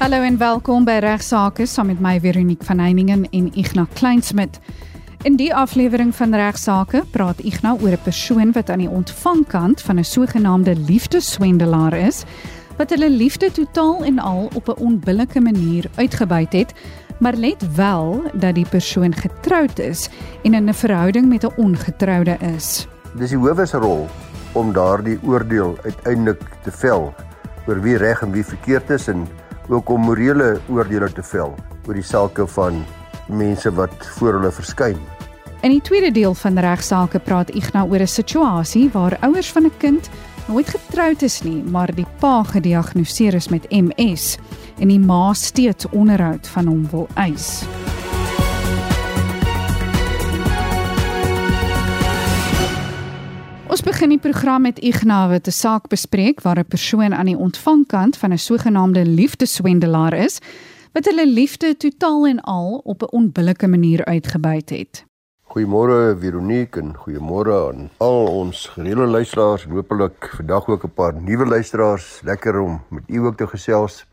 Hallo en welkom by Regsake saam met my Veronique van Heiningen en Ignas Kleinsmid. In die aflewering van Regsake praat Ignas oor 'n persoon wat aan die ontvangkant van 'n sogenaamde liefdeswendelaar is, wat hulle liefde totaal en al op 'n onbillike manier uitgebuit het, maar let wel dat die persoon getroud is en in 'n verhouding met 'n ongetroude is. Dis die howe se rol om daardie oordeel uiteindelik te vel oor wie reg en wie verkeerd is en ook om morele oordeele te vel oor die sake van mense wat voor hulle verskyn. In die tweede deel van regsaake praat Ignas oor 'n situasie waar ouers van 'n kind nooit getroud is nie, maar die pa gediagnoseer is met MS en die ma steeds onderhoud van hom wil eis. Ons begin die program met Ignas wat 'n saak bespreek waar 'n persoon aan die ontvangkant van 'n sogenaamde liefdeswendelaar is wat hulle liefde totaal en al op 'n onbillike manier uitgebuit het. Goeiemôre Veronique en goeiemôre aan al ons gereelde luisteraars en hopelik vandag ook 'n paar nuwe luisteraars. Lekker om met u ook te gesels.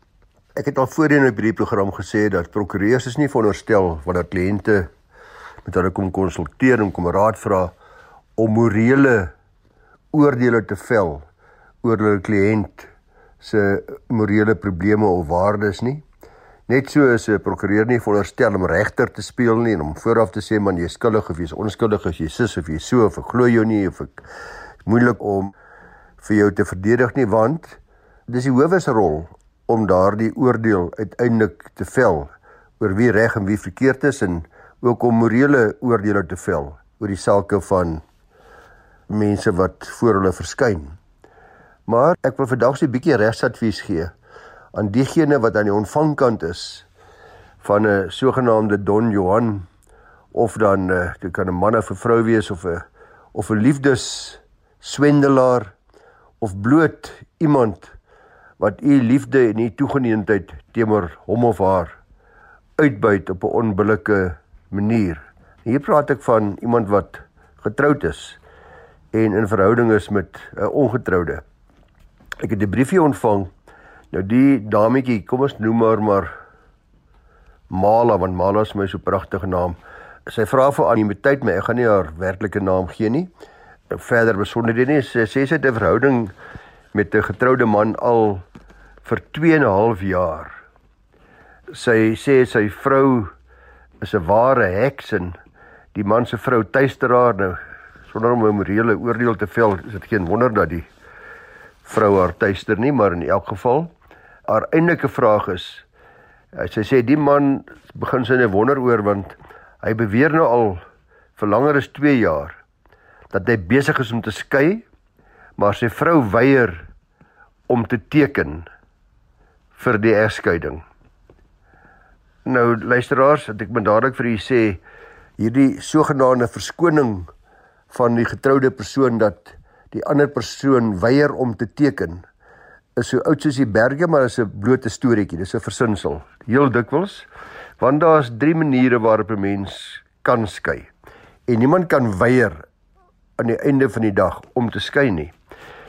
Ek het al voorheen op hierdie program gesê dat prokureurs is nie veronderstel wanneer kliënte met hulle kom konsulteer en kom raad vra om morele oordeele te vel oor hulle kliënt se morele probleme of waardes nie. Net so is 'n prokureur nie veronderstel om regter te speel nie en om vooraf te sê man jy is skuldig of jy is onskuldig as jy sis of jy so of ek glo jou nie of ek moeilik om vir jou te verdedig nie want dis die howe se rol om daardie oordeel uiteindelik te vel oor wie reg en wie verkeerd is en ook om morele oordeele te vel oor die sake van mense wat voor hulle verskyn. Maar ek wil vandag so 'n bietjie regsadvies gee aan diegene wat aan die ontvangkant is van 'n sogenaamde Don Johan of dan uh, dit kan 'n man of 'n vrou wees of 'n of 'n liefdes swendelaar of bloot iemand wat u liefde en u toegeneentheid teenoor hom of haar uitbuit op 'n onbillike manier. Hier praat ek van iemand wat getroud is en in verhouding is met 'n uh, ongetroude. Ek het 'n briefie ontvang. Nou die dametjie, kom ons noem haar maar Mala want Mala is my so pragtige naam. Sy vra vir anonimiteit, maar ek gaan nie haar werklike naam gee nie. Verder besonderhede nie. Sy sê sy het 'n verhouding met 'n getroude man al vir 2 en 'n half jaar. Sy sê sy vrou is 'n ware heks en die man se vrou tuister haar nou sonder om 'n morele oordeel te vel, is dit geen wonder dat die vrou haar tuister nie, maar in elk geval haar eindelike vraag is eh, sy sê die man begin sy net wonder oor want hy beweer nou al vir langer as 2 jaar dat hy besig is om te skei, maar sy vrou weier om te teken vir die egskeiding. Nou luisteraars, ek moet dadelik vir u sê hierdie sogenaamde verskoning van die getroude persoon dat die ander persoon weier om te teken is so oud soos die berge maar is 'n blote storieetjie. Dis 'n versinsel. Heel dikwels want daar's drie maniere waarop 'n mens kan skei. En niemand kan weier aan die einde van die dag om te skei nie.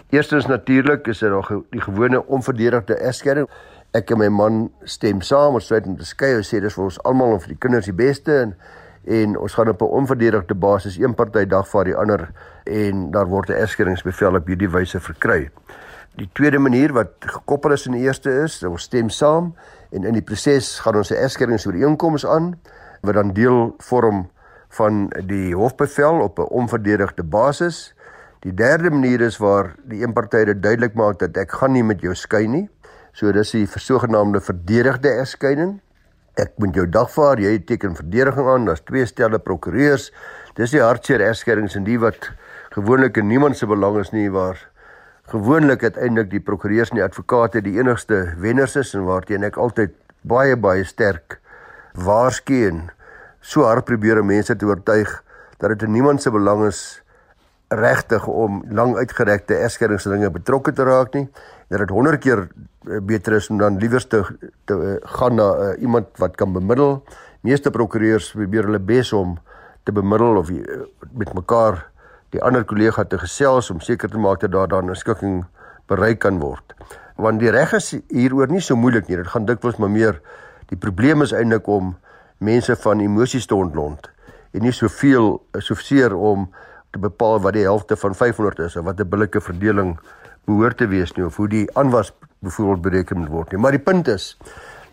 Eerstens natuurlik is dit nog die gewone onverdedigde egskeiding. Ek en my man stem saam ons sê om te skei. Ons sê dis vir ons almal en vir die kinders die beste. En en ons gaan op 'n onverdedigde basis een party dag vir die ander en daar word 'n erskeringsbevel op hierdie wyse verkry. Die tweede manier wat gekoppel is aan die eerste is, ons stem saam en in die proses gaan ons 'n erskeringsooreenkoms aan wat dan deel vorm van die hofbevel op 'n onverdedigde basis. Die derde manier is waar die een party dit duidelik maak dat ek gaan nie met jou skei nie. So dis die sogenaamde verdedigde egskeiding ek moet jou dagvaar, jy teken verdediging aan, daar's twee stelle prokureurs. Dis die hartseer egskeidings en die wat gewoonlik in niemand se belang is nie waar gewoonlik uiteindelik die prokureurs en die advokate die enigste wenners is en waarteen ek altyd baie baie sterk waarsku en so hard probeer om mense te oortuig dat dit in niemand se belang is regtig om lang uitgerekte egskeidingsdinge betrokke te raak nie dat dit 100 keer eh, beter is om dan liewers te, te uh, gaan na uh, iemand wat kan bemiddel. Meeste prokureurs probeer hulle bes om te bemiddel of uh, met mekaar die ander kollega te gesels om seker te maak dat daar dan 'n skikking bereik kan word. Want die reg is hieroor nie so moeilik nie. Dit gaan dikwels maar meer die probleem is eintlik om mense van emosies te ontlont en nie soveel soveel om te bepaal wat die helfte van 500 is of wat 'n billike verdeling behoort te wees nie of hoe die aanwas byvoorbeeld bereken moet word nie. Maar die punt is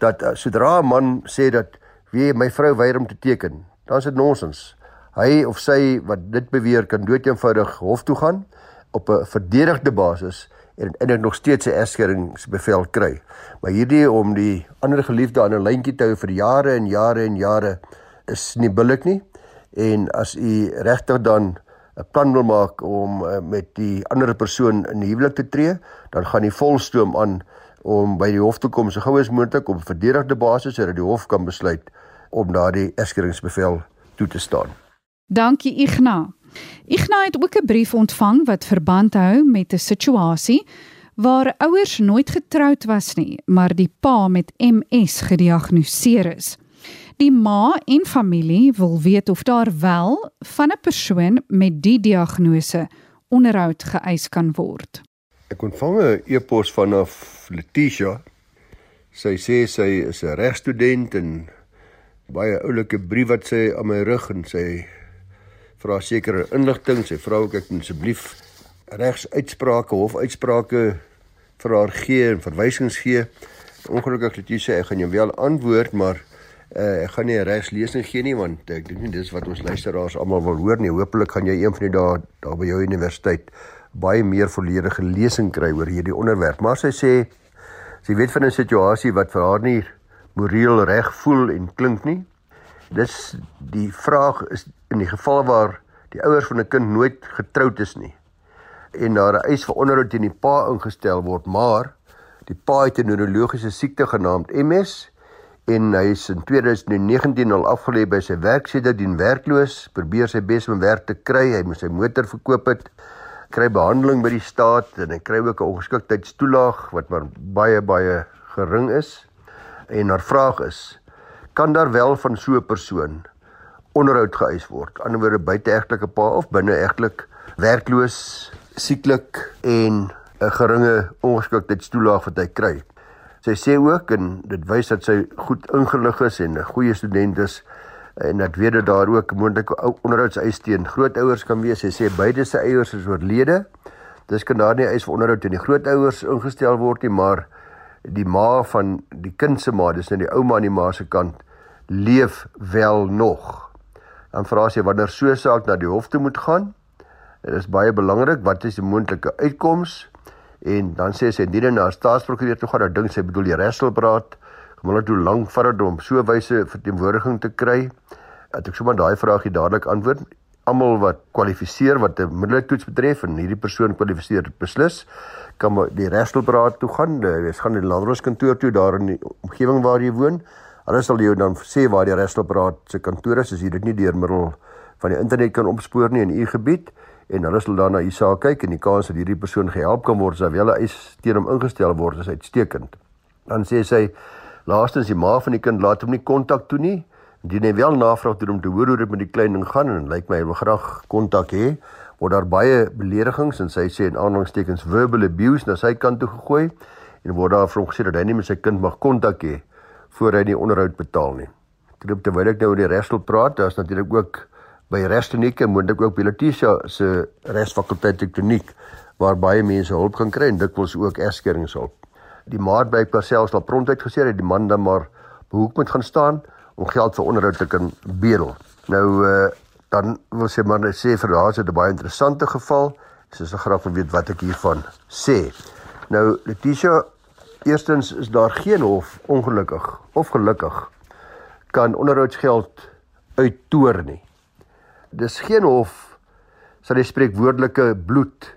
dat uh, sodra 'n man sê dat wie my vrou weier om te teken, dan is dit nonsens. Hy of sy wat dit beweer kan doeteenvoudig hof toe gaan op 'n verdedigde basis en eintlik nog steeds 'n egskeringsbevel kry. Maar hierdie om die ander geliefde aan 'n lyntjie te hou vir jare en jare en jare is nie billik nie. En as u regtig dan 'n plan wil maak om uh, met die ander persoon in huwelik te tree, dan gaan die volstoom aan om by die hof te kom so gou as moontlik op verdedigde basis sodat die hof kan besluit om daardie egskeringsbevel toe te staan. Dankie Ignas. Ignas het ook 'n brief ontvang wat verband hou met 'n situasie waar ouers nooit getroud was nie, maar die pa met MS gediagnoseer is. Die ma en familie wil weet of daar wel van 'n persoon met die diagnose onderhoud geëis kan word. Ek ontvang 'n e-pos vanaf Letitia. Sy sê sy is 'n regstudent en baie oulike brief wat sy aan my rig en sy vra sekere inligting. Sy vra ook ek asseblief regsuitsprake hof uitsprake vir haar gee en verwysings gee. Ongelukkig het jy sê ek gaan jou wel antwoord, maar uh, ek gaan nie regslesing gee nie want ek dink nie dis wat ons luisteraars almal wil hoor nie. Hoopelik gaan jy een van die dae daar by jou universiteit baie meer volledige lesing kry oor hierdie onderwerp. Maar sy sê sy weet van 'n situasie wat vir haar nie moreel reg voel en klink nie. Dis die vraag is in die geval waar die ouers van 'n kind nooit getroud is nie en daar 'n eis vir onderhoud teen die pa ingestel word, maar die pa het 'n neurologiese siekte genaamd MS en hy is in 2019 al afgelê by sy werk sedert dien werkloos, probeer sy bes om werk te kry, hy moet sy motor verkoop het, kry behandeling by die staat en hy kry ook 'n ongeskiktheidstoelaag wat maar baie baie gering is. En haar vraag is: kan daar wel van so 'n persoon onderhoud geëis word. Aan die ander wyse buiteegtelike pa of binne-egtelik werkloos, sieklik en 'n geringe ongeskiktheidstoelaag wat hy kry. Sy sê ook en dit wys dat sy goed ingelig is en 'n goeie student is en dat weet dat daar ook moontlik onderhoudseis teen grootouers kan wees. Sy sê beide sy eiers is oorlede. Dis kan daar nie eis vir onderhoud teen die grootouers ingestel word nie, maar die ma van die kind se ma, dis nou die ouma aan die ma se kant, leef wel nog dan vra sy wanneer so saak na die hof toe moet gaan. Dit is baie belangrik wat is die moontlike uitkoms en dan sê sy indien na staatsprokureur toe gaan, dan dink sy bedoel die regstelpraat, moet dit hoe lank vat dit om so wyse verteenwoordiging te kry? Dat ek sommer daai vraagie dadelik antwoord. Almal wat kwalifiseer wat 'n middelike toets betref en hierdie persoon kwalifiseer beslis kan die regstelpraat toe gaan. Jy gaan die landroskantoor toe daar in die omgewing waar jy woon. Hulle sal jou dan sê waar die restoraat se kantoor is as jy dit nie deur middel van die internet kan opspoor nie in u gebied en hulle sal dan na u saak kyk en die kans dat hierdie persoon gehelp kan word as hulle eis teen hom ingestel word is uitstekend. Dan sê sy laastens die ma van die kind laat hom nie kontak toe nie. Indien hy wel navraag doen om te hoor hoe dit met die klein ding gaan en lyk my hy wil graag kontak hê, word daar baie beledigings en sy sê in aanhalingstekens verbal abuse na sy kant toe gegooi en word daar vir hom gesê dat hy nie met sy kind mag kontak hê voor hy die onderhoud betaal nie. Terwyl terwyl ek nou oor die regstel praat, daar's natuurlik ook by Restoniek en moontlik ook by Letitia se resfakulteit tektoniek waar baie mense hulp kan kry en dikwels ook egskeringshulp. Die maat by Parcels het prontuit gesê dat die man dan maar behoek moet gaan staan om geld vir onderhoud te kan bedel. Nou uh dan wil sy maar sê vir haar is dit 'n baie interessante geval. Sy sê graag wil weet wat ek hiervan sê. Nou Letitia Eerstens is daar geen hof ongelukkig of gelukkig kan onderhoudsgeld uittoer nie. Dis geen hof sal die spreekwoordelike bloed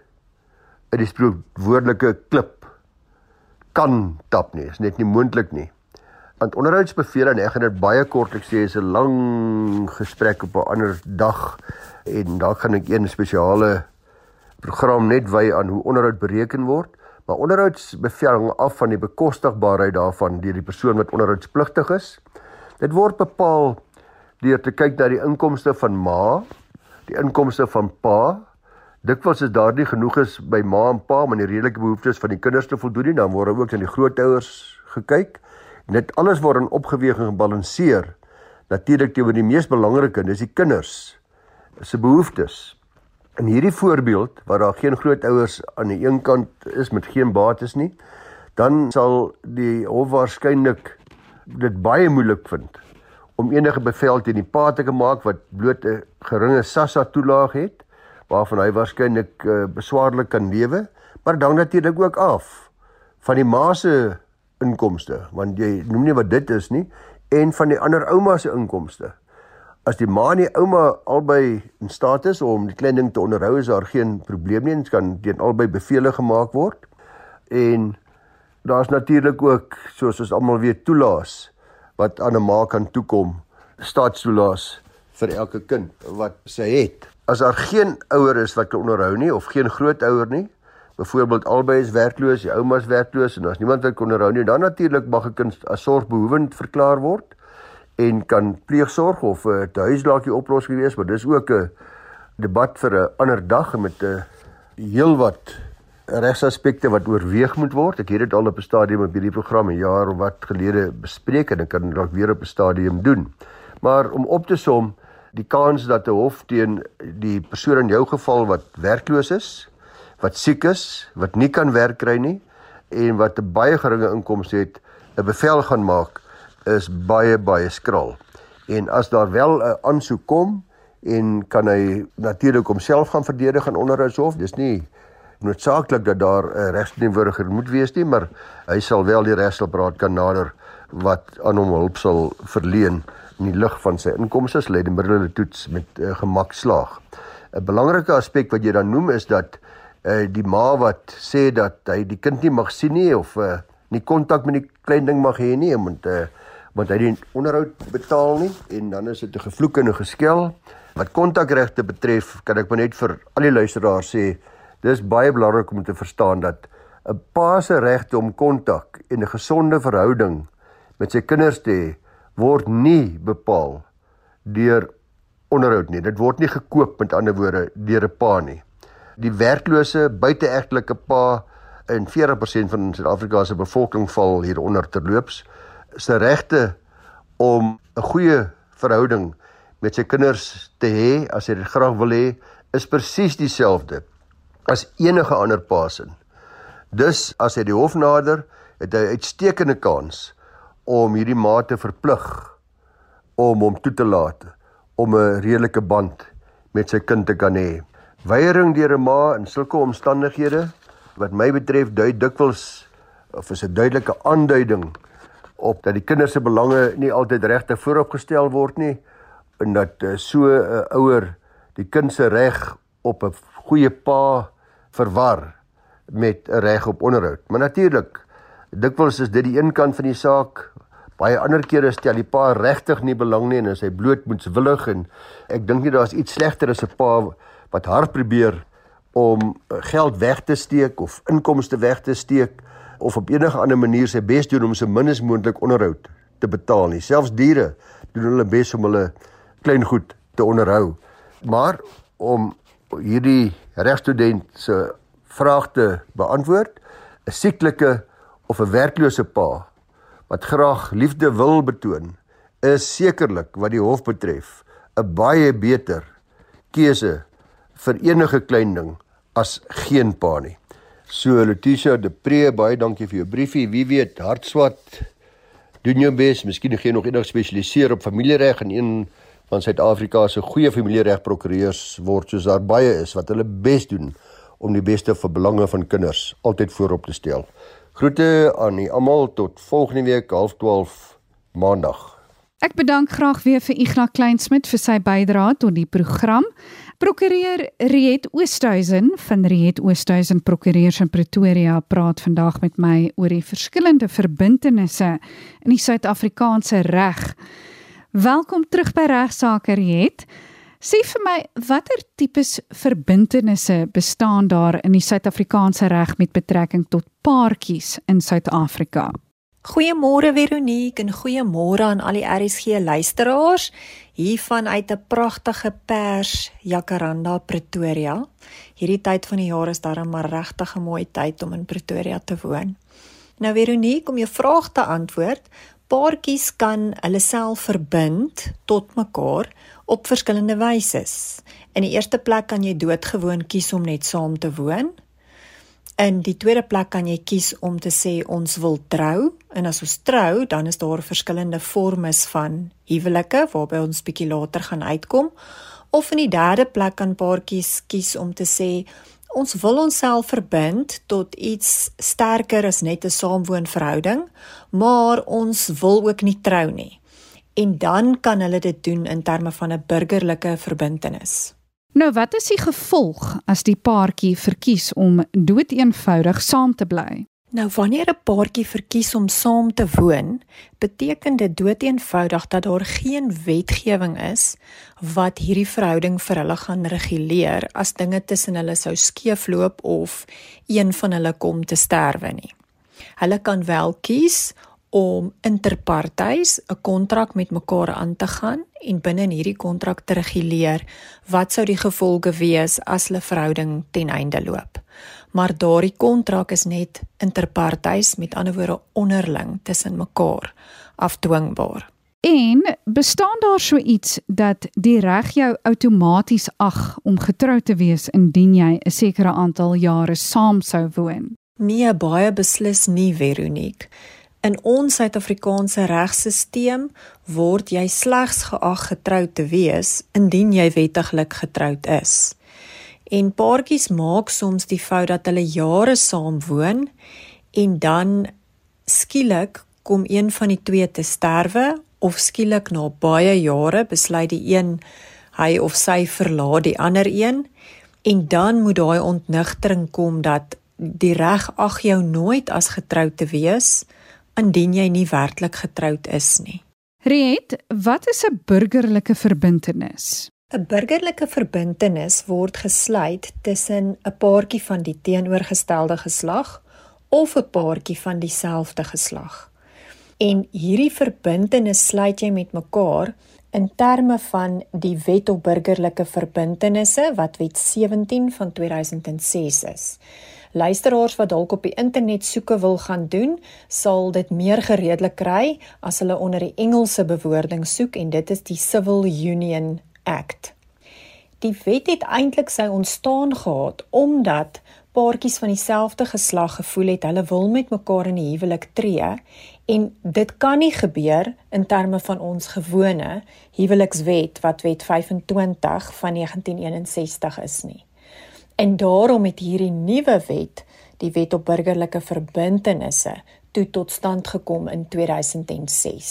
uit die spreekwoordelike klip kan tap nie. Dit is net nie moontlik nie. Want onderhoudsbevele en ek gaan dit baie kortlik sê is 'n lang gesprek op 'n ander dag en daar gaan ek een spesiale program net wy aan hoe onderhoud bereken word. Maar onderhoudsbevel hang af van die bekostigbaarheid daarvan deur die persoon wat onderhoudspligtig is. Dit word bepaal deur te kyk na die inkomste van ma, die inkomste van pa, Dikwels is daar nie genoeg is by ma en pa om aan die redelike behoeftes van die kinders te voldoen nie, dan word ook aan die grootouers gekyk. En dit alles word in opgeweging gebalanseer natuurlik teenoor die mees belangrike, dis die kinders se behoeftes. In hierdie voorbeeld waar daar geen grootouers aan die een kant is met geen bates nie, dan sal die hof waarskynlik dit baie moeilik vind om enige bevel teen die pa te maak wat bloot 'n geringe SASSA toelaag het waarvan hy waarskynlik uh, beswaarlik kan lewe, maar dan natuurlik ook af van die ma se inkomste, want jy noem nie wat dit is nie, en van die ander ouma se inkomste. As die ma en die ouma albei in staat is om die klein ding te onderhou, is daar geen probleem nie, dit kan teen albei bevele gemaak word. En daar's natuurlik ook, soos ons almal weet, toelaas wat aan 'n ma kan toekom, staatstoelaas vir elke kind wat sy het. As daar geen ouer is wat kan onderhou nie of geen grootouer nie, byvoorbeeld albei is werkloos, die ouma's werkloos en daar's niemand wat kan onderhou nie, dan natuurlik mag 'n kind as sorgbehoevend verklaar word en kan pleegsorg of 'n uh, huis dalk die oplossing wees, maar dis ook 'n debat vir 'n ander dag met 'n uh, heelwat regsaspekte wat oorweeg moet word. Ek het dit al op 'n stadium op hierdie program 'n jaar of wat gelede bespreek en ek kan dalk weer op 'n stadium doen. Maar om op te som, die kans dat 'n hof teen die persoon in jou geval wat werkloos is, wat siek is, wat nie kan werk kry nie en wat 'n baie geringe inkomste het, 'n bevel gaan maak is baie baie skraal. En as daar wel 'n aansoek kom en kan hy natuurlik homself gaan verdedig in onderhoudshof, dis nie noodsaaklik dat daar 'n regsdienburger moet wees nie, maar hy sal wel die regshulpraad kan nader wat aan hom hulp sal verleen in die lig van sy inkomste, lê die middele toets met uh, gemak slaag. 'n Belangrike aspek wat jy dan noem is dat uh, die ma wat sê dat hy die kind nie mag sien nie of uh, nie kontak met die klein ding mag hê nie, want uh, want hy die onderhoud betaal nie en dan is dit 'n gevloek en 'n geskel. Wat kontakregte betref, kan ek maar net vir al die luisteraars sê Dis baie belangrik om te verstaan dat 'n pa se regte om kontak en 'n gesonde verhouding met sy kinders te hê word nie bepaal deur onderhoud nie. Dit word nie gekoop met ander woorde deur 'n pa nie. Die werklose buiteegtelike pa in 40% van Suid-Afrika se bevolking val hieronder terloops se regte om 'n goeie verhouding met sy kinders te hê as hy dit graag wil hê is presies dieselfde as enige ander pasin. Dus as hy die hof nader, het hy uitstekende kans om hierdie ma te verplig om hom toe te laat om 'n redelike band met sy kind te kan hê. Weiering deur 'n ma in sulke omstandighede wat my betref dui dikwels of is 'n duidelike aanduiding op dat die kinders se belange nie altyd regtig vooropgestel word nie en dat eh, so 'n uh, ouer die kind se reg op 'n goeie pa verwar met 'n reg op onderhoud. Maar natuurlik, dikwels is dit die een kant van die saak. Baie ander kere stel die pa regtig nie belang nie en is hy bloot moetswillig en ek dink nie daar's iets slegter as 'n pa wat hard probeer om geld weg te steek of inkomste weg te steek of op enige ander manier sy bes doen om so min as moontlik onderhoud te betaal nie. Selfs diere doen hulle bes om hulle klein goed te onderhou. Maar om hierdie regstudent se vraag te beantwoord, 'n sieklike of 'n werklose pa wat graag liefde wil betoon, is sekerlik wat die hof betref 'n baie beter keuse vir enige klein ding as geen pa nie. So Letitia de Pre, baie dankie vir jou briefie. Wie weet, hartswat doen jou bes. Miskien gee jy nog eendag spesialiseer op familiereg en een van Suid-Afrika se goeie familieregprokureurs word soos daar baie is wat hulle bes doen om die beste vir belange van kinders altyd voorop te stel. Groete aan almal tot volgende week 12:30 Maandag. Ek bedank graag weer vir Ignas Kleinsmid vir sy bydrae tot die program. Prokureur Riet Oosthuizen van Riet Oosthuizen Prokureurs in Pretoria praat vandag met my oor die verskillende verbintenisse in die Suid-Afrikaanse reg. Welkom terug by Regsake Riet. Sê vir my watter tipes verbintenisse bestaan daar in die Suid-Afrikaanse reg met betrekking tot paartjies in Suid-Afrika? Goeiemôre Veronique en goeiemôre aan al die RSG luisteraars hier vanuit 'n pragtige pers Jacaranda Pretoria. Hierdie tyd van die jaar is darem maar regtig 'n mooi tyd om in Pretoria te woon. Nou Veronique, om jou vraag te antwoord, paartjies kan hulle self verbind tot mekaar op verskillende wyse. In die eerste plek kan jy doodgewoon kies om net saam te woon. In die tweede plek kan jy kies om te sê ons wil trou en as ons trou, dan is daar verskillende formes van huwelike waarby ons bietjie later gaan uitkom. Of in die derde plek kan paartjies kies om te sê ons wil onsself verbind tot iets sterker as net 'n saamwoonverhouding, maar ons wil ook nie trou nie. En dan kan hulle dit doen in terme van 'n burgerlike verbintenis. Nou wat is die gevolg as die paartjie verkies om doeteenvoudig saam te bly? Nou wanneer 'n paartjie verkies om saam te woon, beteken dit doeteenvoudig dat daar geen wetgewing is wat hierdie verhouding vir hulle gaan reguleer as dinge tussen hulle sou skeefloop of een van hulle kom te sterwe nie. Hulle kan wel kies om interpartys 'n kontrak met mekaar aan te gaan en binne in hierdie kontrak te reguleer wat sou die gevolge wees as hulle verhouding ten einde loop. Maar daardie kontrak is net interpartys, met ander woorde onderling tussen mekaar afdwingbaar. En bestaan daar so iets dat die reg jou outomaties ag om getrou te wees indien jy 'n sekere aantal jare saam sou woon? Nee, baie beslis nie, Veronique. In ons Suid-Afrikaanse regstelsel word jy slegs geag getroud te wees indien jy wettiglik getroud is. En paartjies maak soms die fout dat hulle jare saam woon en dan skielik kom een van die twee te sterwe of skielik na baie jare besluit die een hy of sy verlaat die ander een en dan moet daai ontnigtering kom dat die reg ag jou nooit as getroud te wees nie indien jy nie werklik getroud is nie. Riet, wat is 'n burgerlike verbintenis? 'n Burgerlike verbintenis word gesluit tussen 'n paartjie van die teenoorgestelde geslag of 'n paartjie van dieselfde geslag. En hierdie verbintenis sluit jy met mekaar in terme van die Wet op Burgerlike Verbintenisse wat Wet 17 van 2006 is. Luisteraars wat dalk op die internet soeke wil gaan doen, sal dit meer gereedelik kry as hulle onder die Engelse bewoording soek en dit is die Civil Union Act. Die wet het eintlik sy ontstaan gehad omdat paartjies van dieselfde geslag gevoel het hulle wil met mekaar in 'n huwelik tree en dit kan nie gebeur in terme van ons gewone huwelikswet wat wet 25 van 1961 is nie. En daarom het hierdie nuwe wet, die Wet op Burgerlike Verbintenisse, toe tot stand gekom in 2006.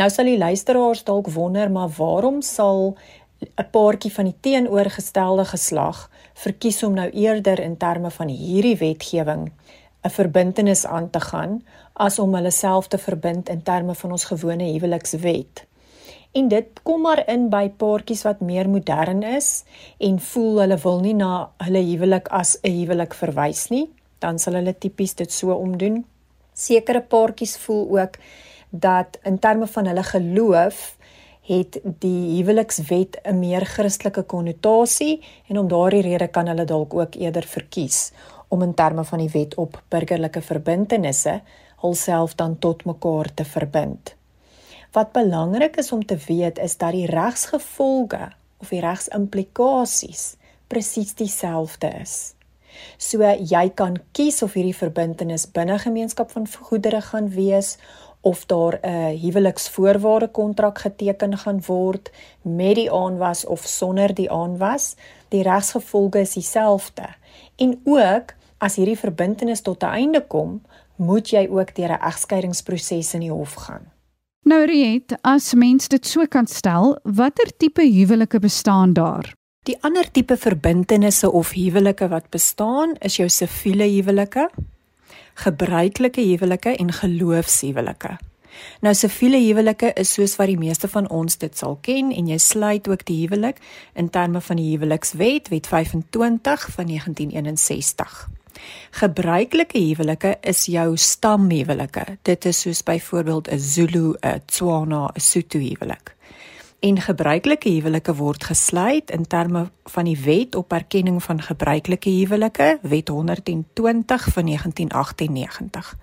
Nou sal die luisteraars dalk wonder, maar waarom sal 'n paartjie van die teenoorgestelde geslag verkies om nou eerder in terme van hierdie wetgewing 'n verbintenis aan te gaan as om hulle self te verbind in terme van ons gewone huwelikswet? En dit kom maar in by paartjies wat meer modern is en voel hulle wil nie na hulle huwelik as 'n huwelik verwys nie, dan sal hulle tipies dit so omdoen. Sekere paartjies voel ook dat in terme van hulle geloof het die huwelikswet 'n meer Christelike konnotasie en om daardie rede kan hulle dalk ook eerder verkies om in terme van die wet op burgerlike verbintenisse hulself dan tot mekaar te verbind. Wat belangrik is om te weet is dat die regsgevolge of die regsimplikasies presies dieselfde is. So jy kan kies of hierdie verbintenis binne gemeenskap van goedere gaan wees of daar 'n huweliksvoorwaarde kontrak geteken gaan word met die aanwas of sonder die aanwas, die regsgevolge is dieselfde. En ook as hierdie verbintenis tot 'n einde kom, moet jy ook deur 'n egskeidingsproses in die hof gaan. Nou Riet, as mens dit so kan stel, watter tipe huwelike bestaan daar? Die ander tipe verbintenisse of huwelike wat bestaan, is jou siviele huwelike, gebruikelike huwelike en geloofshuwelike. Nou siviele huwelike is soos wat die meeste van ons dit sal ken en jy sluit ook die huwelik in terme van die huwelikswet, Wet 25 van 1961. Gebruikelike huwelike is jou stamhuwelike. Dit is soos byvoorbeeld 'n Zulu, 'n Tswana, 'n Sotho huwelik. En gebruikelike huwelike word gesluit in terme van die Wet op Erkenning van Gebruikelike Huwelike, Wet 120 van 1998.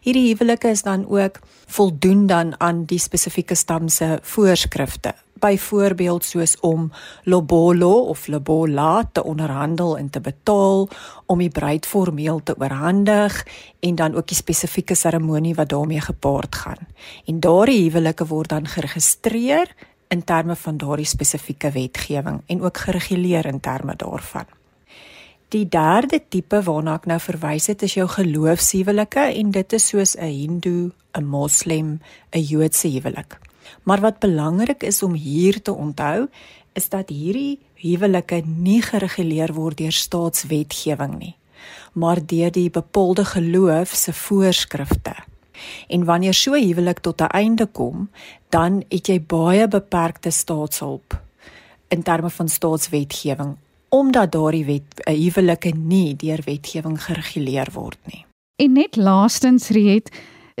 Hierdie huwelike is dan ook voldoen dan aan die spesifieke stam se voorskrifte byvoorbeeld soos om lobolo of lobola te onderhandel en te betaal om die bruid formeel te oorhandig en dan ook die spesifieke seremonie wat daarmee gepaard gaan. En daardie huwelike word dan geregistreer in terme van daardie spesifieke wetgewing en ook gereguleer in terme daarvan. Die derde tipe waarna ek nou verwys het is jou geloofshuwelike en dit is soos 'n Hindoe, 'n Moslem, 'n Joodse huwelik. Maar wat belangrik is om hier te onthou, is dat hierdie huwelike nie gereguleer word deur staatswetgewing nie, maar deur die bepaalde geloof se voorskrifte. En wanneer so huwelik tot 'n einde kom, dan het jy baie beperkte staatshulp in terme van staatswetgewing omdat daardie wet huwelike nie deur wetgewing gereguleer word nie. En net laastens Riet,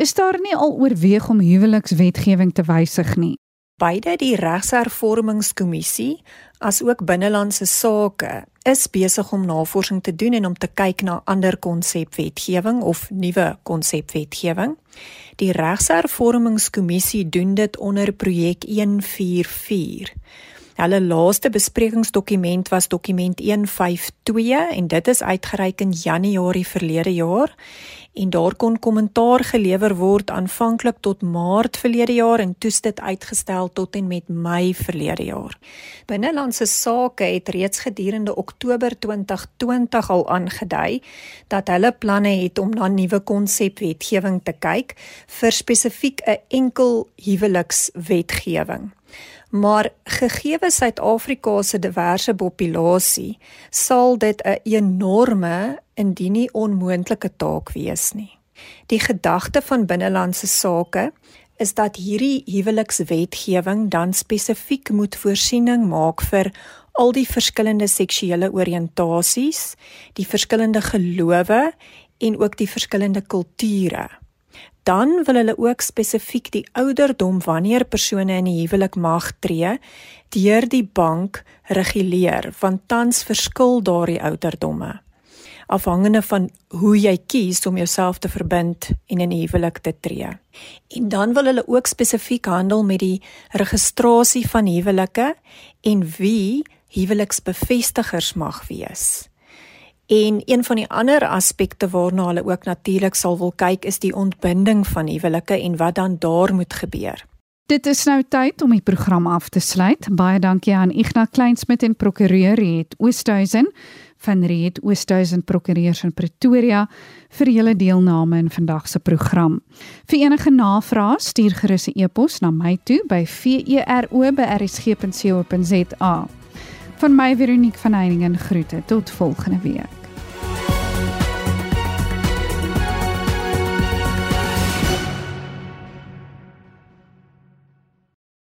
is daar nie al oorweeg om huwelikswetgewing te wysig nie. Beide die Regshervormingskommissie as ook binnelandse sake is besig om navorsing te doen en om te kyk na ander konsepwetgewing of nuwe konsepwetgewing. Die Regshervormingskommissie doen dit onder projek 144. Hulle laaste besprekingsdokument was dokument 152 en dit is uitgereik in Januarie verlede jaar en daar kon kommentaar gelewer word aanvanklik tot Maart verlede jaar en toe dit uitgestel tot en met Mei verlede jaar. Binnelandse Sake het reeds gedurende Oktober 2020 al aangedui dat hulle planne het om na nuwe konsepwetgewing te kyk vir spesifiek 'n enkel huwelikswetgewing. Maar gegee Suid-Afrika se diverse populasie, sal dit 'n enorme indien nie onmoontlike taak wees nie. Die gedagte van binnelandse sake is dat hierdie huwelikswetgewing dan spesifiek moet voorsiening maak vir al die verskillende seksuele oriëntasies, die verskillende gelowe en ook die verskillende kulture dan wil hulle ook spesifiek die ouderdom wanneer persone in 'n huwelik mag tree deur die bank reguleer want tans verskil daardie ouderdomme afhangende van hoe jy kies om jouself te verbind en in 'n huwelik te tree. En dan wil hulle ook spesifiek handel met die registrasie van huwelike en wie huweliksbevestigers mag wees. En een van die ander aspekte waarna hulle ook natuurlik sal wil kyk is die ontbinding van huwelike en wat dan daar moet gebeur. Dit is nou tyd om die program af te sluit. Baie dankie aan Ignas Kleinsmid en prokureur Riet Oosthuizen van Riet Oosthuizen Prokureurs in Pretoria vir julle deelname in vandag se program. Vir enige navrae stuur gerus 'n e-pos na my toe by vero@rsg.co.za. Van my Veronique van Heiningen groete tot volgende week.